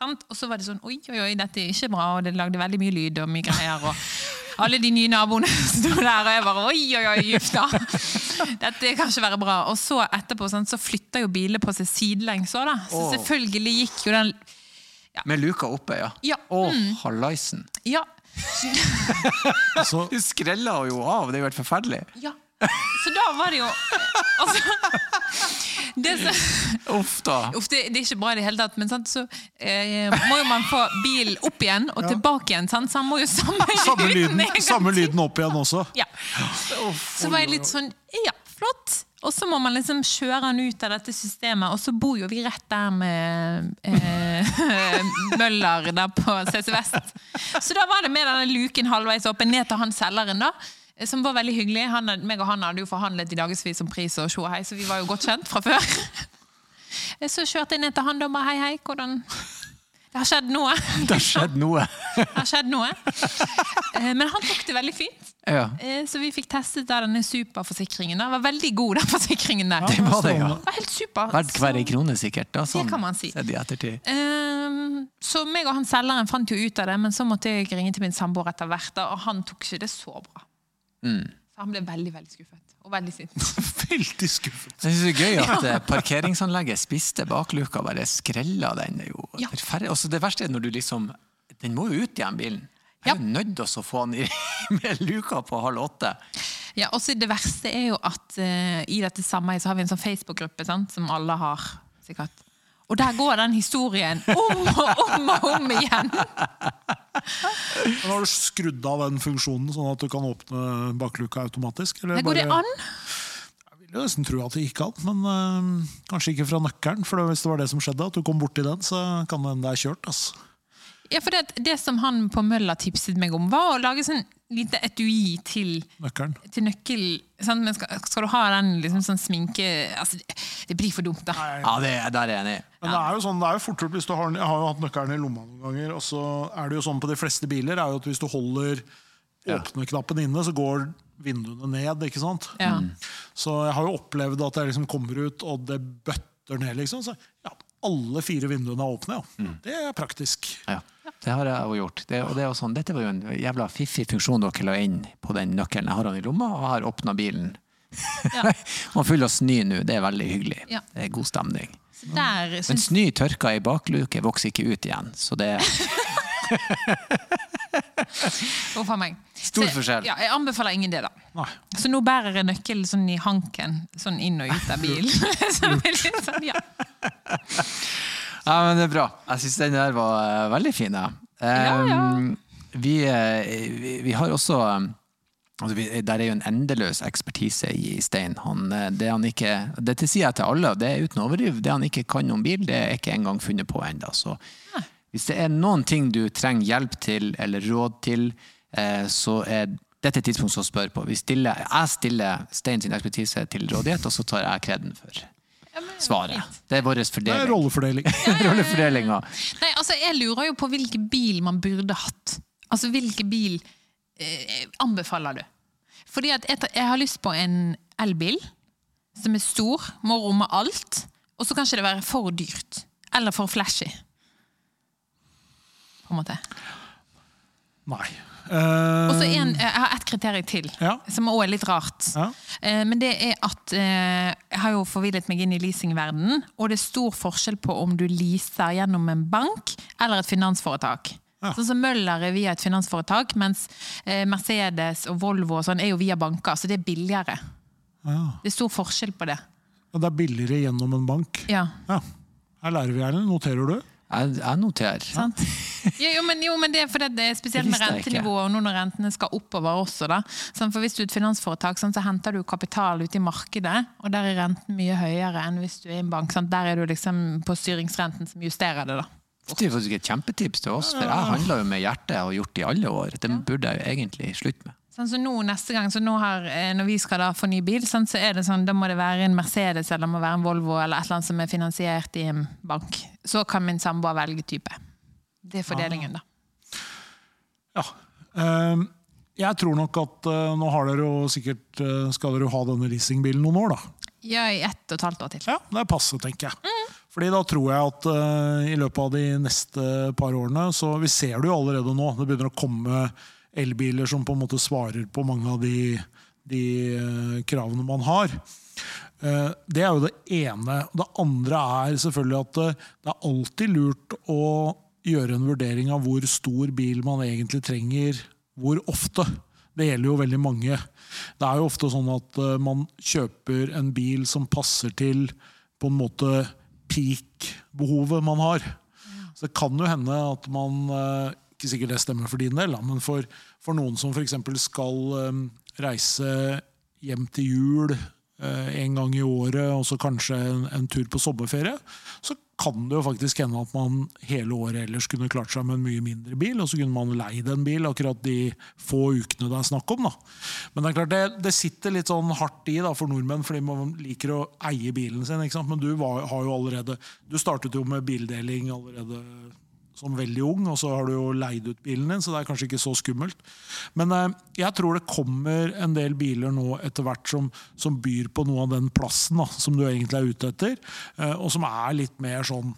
Sant? Og så var det sånn Oi, oi, oi, dette er ikke bra. Og det lagde veldig mye lyd og mye greier. Og alle de nye naboene sto der, og jeg bare Oi, oi, oi, gifta. da. Dette kan ikke være bra. Og så etterpå sånn, så flytta jo bilene på seg sidelengs òg, da. Så oh. selvfølgelig gikk jo den Med luka oppe, ja. Ja. Å, hallaisen. Ja. Du skreller jo av, det er jo helt forferdelig. ja. Så da var det jo altså, det så, Uff da. Uff, det, det er ikke bra i det hele tatt, men sant, så eh, må jo man få bilen opp igjen og tilbake igjen. Sant? Så han må jo samme, samme, lyden, samme lyden opp igjen også. Ja. Så var jeg litt sånn Ja, flott. Og så må man liksom kjøre han ut av dette systemet, og så bor jo vi rett der med eh, Møller der på CC Vest. Så da var det med denne luken halvveis oppe ned til han selgeren, da. Som var veldig hyggelig. Han, meg og han hadde jo forhandlet i dagevis om pris og sjå hei, så vi var jo godt kjent fra før. Så kjørte jeg ned til han og bare hei, hei, hvordan Det har skjedd noe. Det har skjedd noe. Det har skjedd noe. Eh, Men han tok det veldig fint. Ja. Eh, Så vi fikk testet der denne superforsikringen. Den var veldig god, den forsikringen der. Det var det, ja. Det var helt super. Verdt hver ei krone, sikkert. Da, sånn, Det kan man si. Ehm, så meg og han selgeren fant jo ut av det, men så måtte jeg ringe til min samboer etter hvert, og han tok ikke det så bra. Mm. Så han ble veldig veldig skuffet. Og veldig sint. Veldig skuffet. Jeg synes det er gøy at eh, parkeringsanlegget spiste bakluka, bare skrella den. Det er jo Ja. Også det verste er når du liksom Den må jo ut igjen, bilen. Jeg er jo nødt til å få den i, med luka på halv åtte. Ja, også Det verste er jo at uh, i dette sameiet så har vi en sånn Facebook-gruppe som alle har. sikkert. Og der går den historien om og om og om igjen! Men har du skrudd av den funksjonen, sånn at du kan åpne bakluka automatisk? Eller går det an? Jeg vil jo nesten tro at det gikk an, men øh, kanskje ikke fra nøkkelen. For hvis det var det som skjedde, at du kom borti den, så kan det hende det er kjørt. Altså. Ja, for det, det som han på Mølla tipset meg om, var å lage sånn lite etui til, Nøkkelen. til nøkkel. Sant? Men skal, skal du ha den liksom sånn sminke altså, det, blir for dumt, da. Ja, det, der er jeg enig. Men det er jo sånn, det er jo fort gjort hvis du har, Jeg har jo hatt nøkkelen i lomma noen ganger, og så er det jo sånn på de fleste biler er jo at hvis du holder åpne-knappen inne, så går vinduene ned, ikke sant? Ja. Så jeg har jo opplevd at jeg liksom kommer ut, og det bøtter ned, liksom. Så ja, alle fire vinduene er åpne, ja. Det er praktisk. Ja, det har jeg jo gjort. Det, og det er jo sånn, dette var jo en jævla fiffig funksjon dere la inn på den nøkkelen. Jeg har den i lomma og har åpna bilen. Ja. og full av snø nå, det er veldig hyggelig. Ja. Det er god stemning. Der Men sny snø tørka i bakluke vokser ikke ut igjen, så det Uff a meg. Stor Så- forskjell. Ja, jeg anbefaler ingen det, da. Nei. Så nå bærer jeg nøkkelen sånn i hanken, sånn inn og ut av bilen. sånn, ja. Ja, men det er bra. Jeg syns den der var eh, veldig fin. Ja. Ja, ja. Um, Vi, eh, vi, vi har også um, altså vi, Der er jo en endeløs ekspertise i Stein. Han, eh, det han ikke, dette sier jeg til alle, og det er uten overdriv. Det han ikke kan om bil, det er ikke engang funnet på ennå. Hvis det er noen ting du trenger hjelp til eller råd til, eh, så er dette tidspunktet å spørre på. Vi stiller, jeg stiller Stein sin ekspertise til rådighet, og så tar jeg kreden for svaret. Det er vår Det er fordeling. rollefordeling. Rollefordelinga. Nei, altså, jeg lurer jo på hvilken bil man burde hatt. Altså, hvilken bil eh, anbefaler du? Fordi at jeg, jeg har lyst på en elbil som er stor, må romme alt, og så kan ikke det være for dyrt. Eller for flashy. På en måte. Nei. Og så Eh, en, jeg har ett kriterium til, Ja. som også er litt rart. Ja. Uh, Men det er at uh, jeg har jo forvillet meg inn i leasingverdenen, og det er stor forskjell på om du leaser gjennom en bank eller et finansforetak. Ja. Sånn som Møller er via et finansforetak, mens eh, Mercedes og Volvo og sånn er jo via banker, så det er billigere. ja. Det er stor forskjell på det. Det er billigere gjennom en bank. Ja, Ja. Her lærer vi, Erlend. Noterer du? Jeg, jeg noterer. Ja. Jo, jo, men, jo, men det er fordi det er spesielt med rentenivået, og nå når rentene skal oppover også. da. Sånn, for Hvis du er et finansforetak, sånn, så henter du kapital ute i markedet, og der er renten mye høyere enn hvis du er i en bank. Sånn, Der er du liksom på styringsrenten som justerer det. da. Det er faktisk et kjempetips til oss, for jeg handler jo med hjertet og har gjort det i alle år. Det burde jeg jo egentlig slutte med. Sånn, så nå neste gang, så nå har, eh, Når vi skal da få ny bil, sånn, så er det sånn, da må det være en Mercedes eller det må være en Volvo eller et eller annet som er finansiert i en bank. Så kan min samboer velge type. Det er fordelingen, da. Ja. Um, jeg tror nok at uh, nå har dere jo sikkert uh, skal dere jo ha denne leasingbilen noen år, da. Ja, i ett og et halvt år til. Ja, det er passe, tenker jeg. Fordi da tror jeg at uh, i løpet av de neste par årene så Vi ser det jo allerede nå. Det begynner å komme elbiler som på en måte svarer på mange av de, de eh, kravene man har. Eh, det er jo det ene. Det andre er selvfølgelig at eh, det er alltid lurt å gjøre en vurdering av hvor stor bil man egentlig trenger, hvor ofte. Det gjelder jo veldig mange. Det er jo ofte sånn at man kjøper en bil som passer til på en måte peak-behovet man har. Så det kan jo hende at man Ikke sikkert det stemmer for din del, men for, for noen som f.eks. skal um, reise hjem til jul eh, en gang i året, og så kanskje en, en tur på sommerferie, så kan det jo faktisk hende at man hele året ellers kunne klart seg med en mye mindre bil, og så kunne man leid en bil akkurat de få ukene det er snakk om. Da. Men det er klart det, det sitter litt sånn hardt i da, for nordmenn, fordi man liker å eie bilen sin. Men du var, har jo allerede Du startet jo med bildeling allerede som veldig ung, og så har du jo leid ut bilen din, så det er kanskje ikke så skummelt. Men eh, jeg tror det kommer en del biler nå etter hvert som, som byr på noe av den plassen da, som du egentlig er ute etter, eh, og som er litt mer sånn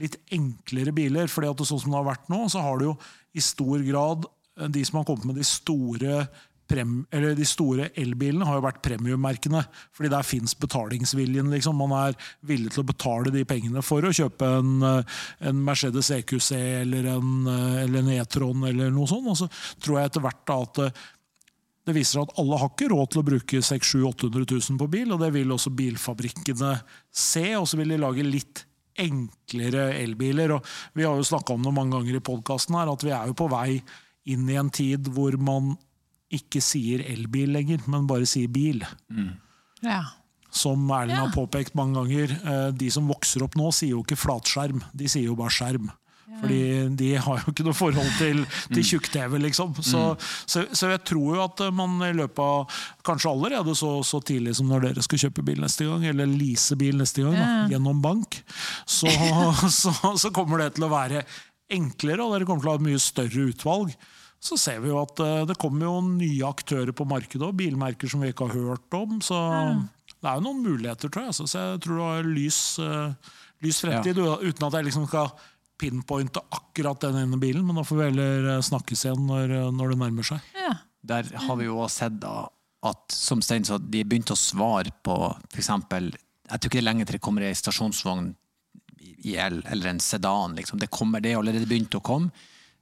litt enklere biler. fordi at det, sånn som det har vært nå, så har du jo i stor grad eh, de som har kommet med de store prem, de store elbilene har jo vært premiummerkene. fordi der fins betalingsviljen. liksom. Man er villig til å betale de pengene for å kjøpe en, eh, en Mercedes EQC eller en, E-tron E-tron eller noe sånt. Og så tror jeg etter hvert da at eh, det viser seg at alle har ikke råd til å bruke 600 000-800 000 på bil, og det vil også bilfabrikkene se. Og så vil de lage litt enklere elbiler. og Vi har jo snakka om det mange ganger i podkasten her, at vi er jo på vei inn i en tid hvor man ikke sier elbil lenger, men bare sier bil. Ja. Som Erlend Ja. har påpekt mange ganger, eh, de som vokser opp nå, sier jo ikke flatskjerm, de sier jo bare skjerm. Fordi de har jo ikke noe forhold til, til tjukk-TV, liksom. Så, så, så jeg tror jo at man i løpet av kanskje allerede så, så tidlig som når dere skal kjøpe bil neste gang, eller lease bil neste gang, da, gjennom bank, så, så, så kommer det til å være enklere, og dere kommer til å ha et mye større utvalg. Så ser vi jo at eh, det kommer jo nye aktører på markedet òg. bilmerker som vi ikke har hørt om. Så det er jo noen muligheter, tror jeg. altså. Så jeg tror du har lys, eh, lys fremtid, uten at jeg liksom skal pinpointe akkurat den ene bilen. Men da får vi heller eh, snakkes igjen når, når det nærmer seg. Ja. Der har vi jo også sett da, at som Stein sa, de begynte å svare på f.eks. Jeg tror ikke det er lenge til det kommer ei stasjonsvogn i el, eller en sedan. Liksom. Det, kommer, det er allerede begynt å komme.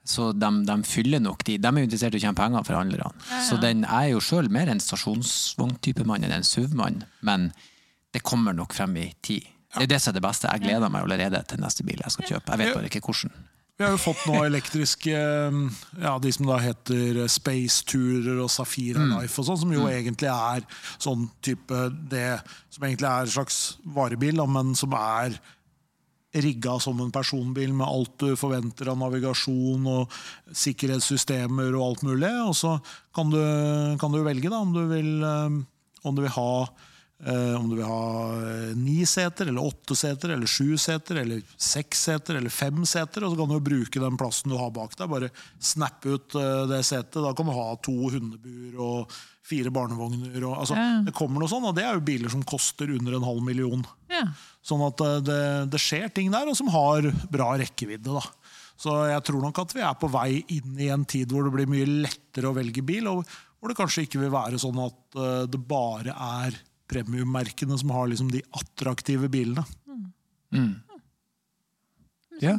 Så de, de fyller nok de. De er jo interessert i å tjene penger, forhandlerne. Så den er jo sjøl mer en stasjonsvogntype mann enn en SUV-mann. Men det kommer nok frem i tid. Det er det som er det beste. Jeg gleder meg allerede til neste bil jeg skal kjøpe. Jeg vet bare ikke hvordan. Vi har jo fått nå elektriske eh, ja, De som da heter Space Tourer og Safira Life, og sånn, som jo egentlig er sånn type det som egentlig er en slags varebil, men som er rigga som en personbil med alt du forventer av navigasjon og sikkerhetssystemer og alt mulig. Og så kan du, kan du velge da, om du vil, eh, om du vil ha om du vil ha eh, ni seter, eller åtte seter, eller sju seter, eller seks seter, eller fem seter. Og så kan du bruke den plassen du har bak deg. Bare snappe ut eh, det setet. Da kan du ha to hundebur og fire barnevogner. Og, altså, Ja. Det kommer noe sånn, og det er jo biler som koster under en halv million. Ja. Sånn at eh, det, det skjer ting der, og som har bra rekkevidde. da. Så jeg tror nok at vi er på vei inn i en tid hvor det blir mye lettere å velge bil, og hvor det kanskje ikke vil være sånn at eh, det bare er premiummerkene som har liksom de attraktive bilene. Ja.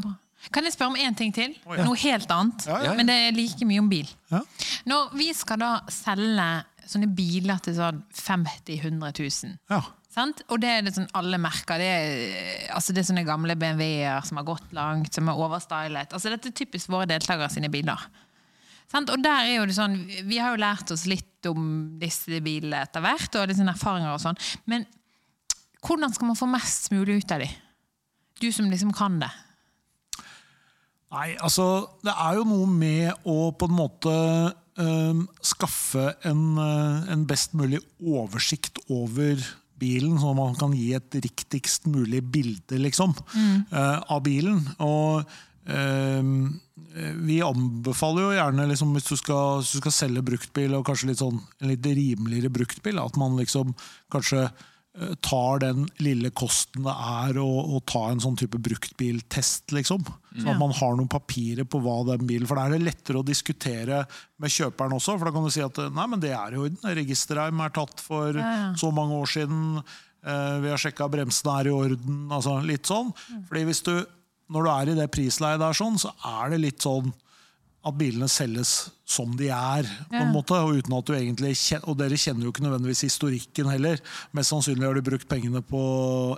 Kan jeg spørre om én ting til? Noe helt annet. Ja, ja. Men det er like mye om bil. Ja. Når vi skal da selge sånne biler til sånn 50 000-100 000 Ja. Sant? Og det er det sånn alle merker. Det er, altså det er sånne gamle BMW-er som har gått langt, som er overstylet. Altså dette er typisk våre deltakere sine biler. Sant? Og der er jo det sånn, Vi har jo lært oss litt om disse bilene etter hvert, og litt sånne erfaringer og sånn. Men hvordan skal man få mest mulig ut av dem? Du som liksom kan det. Nei, altså Det er jo noe med å på en måte øh, skaffe en, øh, en best mulig oversikt over bilen, sånn at man kan gi et riktigst mulig bilde liksom, øh, av bilen. Og vi anbefaler jo gjerne, liksom, hvis, du skal, hvis du skal selge bruktbil, og kanskje litt sånn, en litt rimeligere bruktbil, at man liksom kanskje eh, tar den lille kosten det er å, å ta en sånn type bruktbiltest, liksom. Sånn at man har noen papirer på hva den bilen For da er det lettere å diskutere med kjøperen også, for da kan du si at nei, men det er i orden. Registerheim er tatt for Ja, ja. så mange år siden. eh, vi har sjekka bremsene er i orden. altså Litt sånn. Fordi hvis du, når du er i det prisleiet der, sånn, så er det litt sånn at bilene selges som de er, på en Ja. måte, og uten at du egentlig kjenner, Og dere kjenner jo ikke nødvendigvis historikken heller. Mest sannsynlig har de brukt pengene på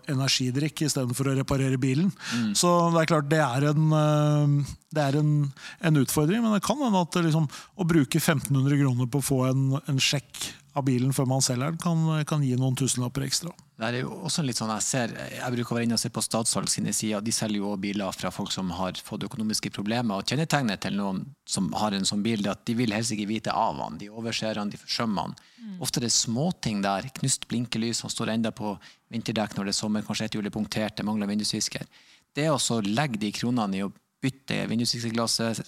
energidrikk istedenfor å reparere bilen. Så det er klart, det er en, øh, det er en, en utfordring, men det kan hende at liksom, å bruke 1500 kroner på å få en, en sjekk av bilen før man selger den, kan, kan gi noen tusenlapper ekstra. Det er jo også litt sånn jeg ser, jeg bruker å være inne og se på statsvalg sine sider. De selger jo også biler fra folk som har fått økonomiske problemer. og Kjennetegnet til noen som har en sånn bil, er at de vil helst ikke vite av han. De overser han, de forsømmer han. Ofte er det småting der. Knust blinkelys, han står enda på vinterdekk når det er sommer, kanskje et hjul er punktert, det mangler vindusvisker. Det å legge de kronene i å bytte vindusviskerglasset,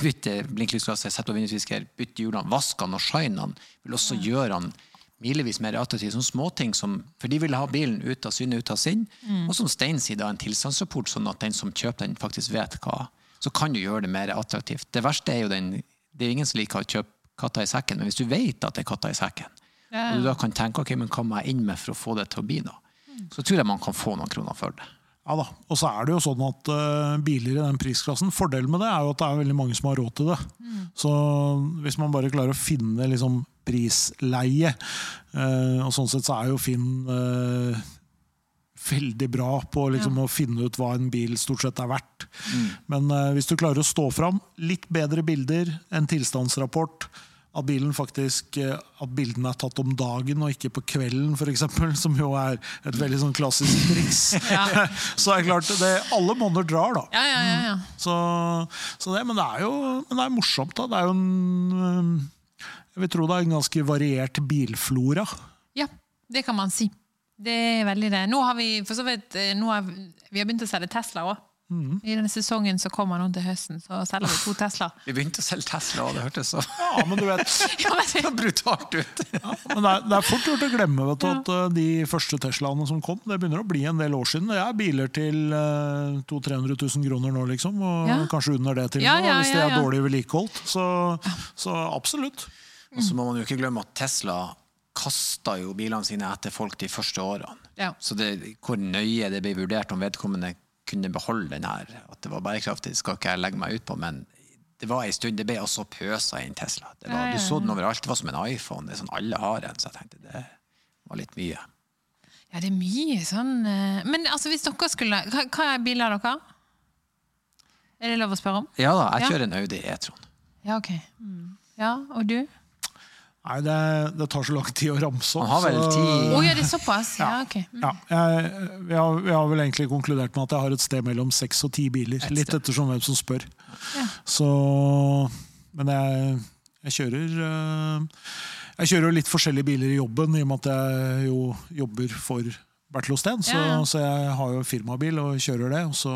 bytte blinkelysglasset, sette på vindusvisker, bytte hjulene, vaske han og shine han, vil også gjøre han milevis mer attraktive. Sånne småting som For de vil ha bilen ut av syne, ut av sinn. Og som Stein sier, da en tilstandsrapport, sånn at den som kjøper den, faktisk vet hva. Så kan du gjøre det mer attraktivt. Det verste er jo den Det er ingen som liker å kjøpe katta i sekken, men hvis du vet at det er katta i sekken, og du da kan tenke ok, men hva må jeg inn med for å få det til å bli, da? Så tror jeg man kan få noen kroner for det. Ja da, Og så er det jo sånn at uh, biler i den prisklassen Fordelen med det er jo at det er veldig mange som har råd til det. Så hvis man bare klarer å finne liksom prisleie uh, Og sånn sett så er jo Finn uh, veldig bra på liksom, å finne ut hva en bil stort sett er verdt. Men eh, hvis du klarer å stå fram, litt bedre bilder, en tilstandsrapport, at bilen faktisk, eh, at bildene er tatt om dagen og ikke på kvelden, f.eks., som jo er et veldig sånn klassisk triks. så er det klart, det, alle monner drar, da. Ja, ja, ja, ja. Så, så det, men det er jo men det er morsomt. da. Det er jo en Jeg vil tro det er en ganske variert bilflora. Ja, det kan man si. Det er veldig det. Nå har vi for så vidt eh, har, vi har begynt å selge Tesla òg. I denne sesongen som kommer nå til høsten, så selger vi to Tesla. Vi begynte å selge Tesla, og det hørtes så Ja, men du vet, Ja, men- brutalt ut. ja, men det, er, det er fort gjort å glemme vet du, at øh, de første Teslaene som kom, det begynner å bli en del år siden. Det er biler til uh, 200 000-300 000 kroner nå, liksom. Og Ja. kanskje under det til Ja, og med, ja, hvis det ja, er dårlig vedlikeholdt. Så, så absolutt. Og så må man jo ikke glemme at Tesla kasta jo bilene sine etter folk de første årene. Ja. Så det, hvor nøye det ble vurdert om vedkommende kunne beholde den her, at det var bærekraftig, skal ikke jeg legge meg ut på, men det var en stund det ble også pøsa inn Tesla. Det var, Ja, ja, Du så den overalt. Det var som en iPhone. Det er sånn alle har en, så jeg tenkte det var litt mye. Ja, det er mye sånn eh, Men altså, hvis dere skulle Hva, hva er biler har dere? Er det lov å spørre om? Ja da, jeg Ja. kjører en Audi E-tron. Ja, ok. Ja, og du? Nei, det, det tar så lang tid å ramse opp. Han har vel så- Oh, ja, det er såpass? Ja, ok. Mm. Ja, jeg, jeg, har, jeg, har vel egentlig konkludert med at jeg har et sted mellom seks og ti biler. Et Litt ettersom hvem som spør. Ja. Så, men jeg, jeg kjører øh, Jeg kjører jo litt forskjellige biler i jobben, i og med at jeg jo jobber for Bertil Osten. Så, Ja, ja. så jeg har jo firmabil og kjører det. Og så,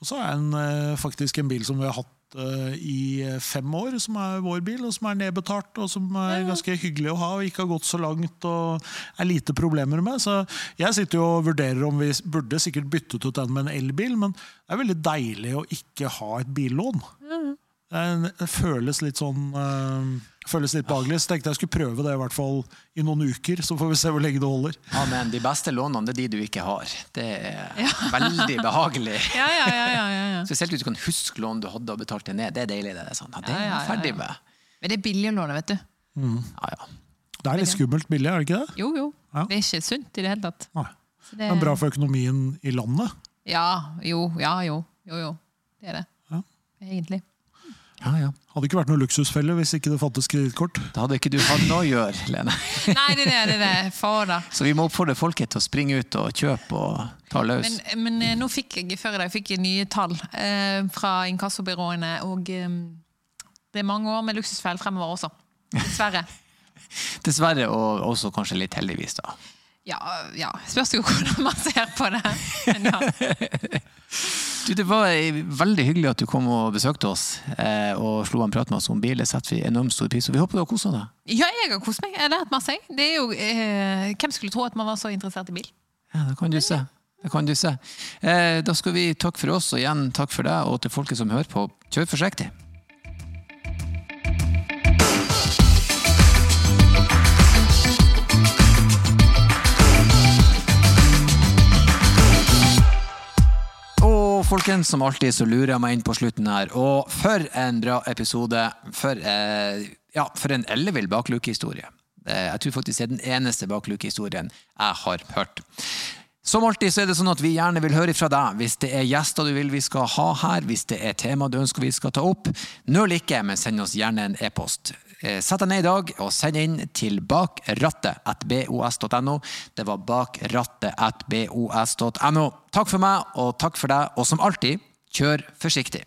og så er en, øh, faktisk en bil som vi har hatt i fem år, som er vår bil, og som er nedbetalt, og som er ganske hyggelig å ha, og ikke har gått så langt, og er lite problemer med. Så jeg sitter jo og vurderer om vi burde sikkert byttet ut den med en elbil, men det er veldig deilig å ikke ha et billån. Er- det føles litt sånn øh, føles litt behagelig. Så tenkte jeg skulle prøve det i hvert fall i noen uker, så får vi se hvor lenge det holder. Ja, men de beste lånene det er de du ikke har. Det er veldig behagelig. Ja, ja, ja, ja, ja, ja. Spesielt hvis du kan huske lån du hadde og betalte ned. Det er deilig. Det, er sånn. ja, det er Ja, ja, jeg ferdig med. Men det er billig å låne, vet du. Ja, ja. Det er litt skummelt billig, er det ikke det? Jo, jo. Ja. Det er ikke sunt i det hele tatt. Nei. Det- Men bra for økonomien i landet. Ja, jo, ja, jo. Jo, jo. Det er det. Ja. Egentlig. Ja, ja. Hadde ikke vært noe luksusfelle hvis ikke det fantes kredittkort. Da hadde ikke du hatt noe å gjøre, Lene. Nei, det er det. det, er det. Fader. Så vi må oppfordre folket til å springe ut og kjøpe og ta løs. Men, men eh, nå fikk jeg før i dag fikk jeg nye tall eh, fra inkassobyråene, og eh, det er mange år med luksusfelle fremover også. Dessverre. Dessverre, og også kanskje litt heldigvis, da. Ja, ja. Spørs jo hvordan man ser på det. Men ja. Du, det var eh, veldig hyggelig at du kom og besøkte oss eh, og slo en prat med oss om bil. Det setter vi enormt stor pris på. Vi håper du har kost deg. ja, jeg har kost meg. Jeg har lært masse. Det er jo, eh, hvem skulle tro at man var så interessert i bil? Ja, det kan du se. Det kan du se. Eh, da skal vi takke for oss, og igjen takk for deg, og til folket som hører på. Kjør forsiktig. Folkens, som alltid så lurer jeg meg inn på slutten her. Og for en bra episode. For, eh, ja, for en ellevill baklukehistorie. Eh, Jeg tror faktisk det er den eneste baklukehistorien jeg har hørt. Som alltid så er det sånn at vi gjerne vil høre fra deg. Hvis det er gjester du vil vi skal ha her, hvis det er tema du ønsker vi skal ta opp, nøl ikke, men send oss gjerne en e-post. Eh, Sett deg ned i dag og send inn til bakrattet.bos.no. Det var bakrattet.bos.no. Takk for meg, og takk for deg, og som alltid, kjør forsiktig.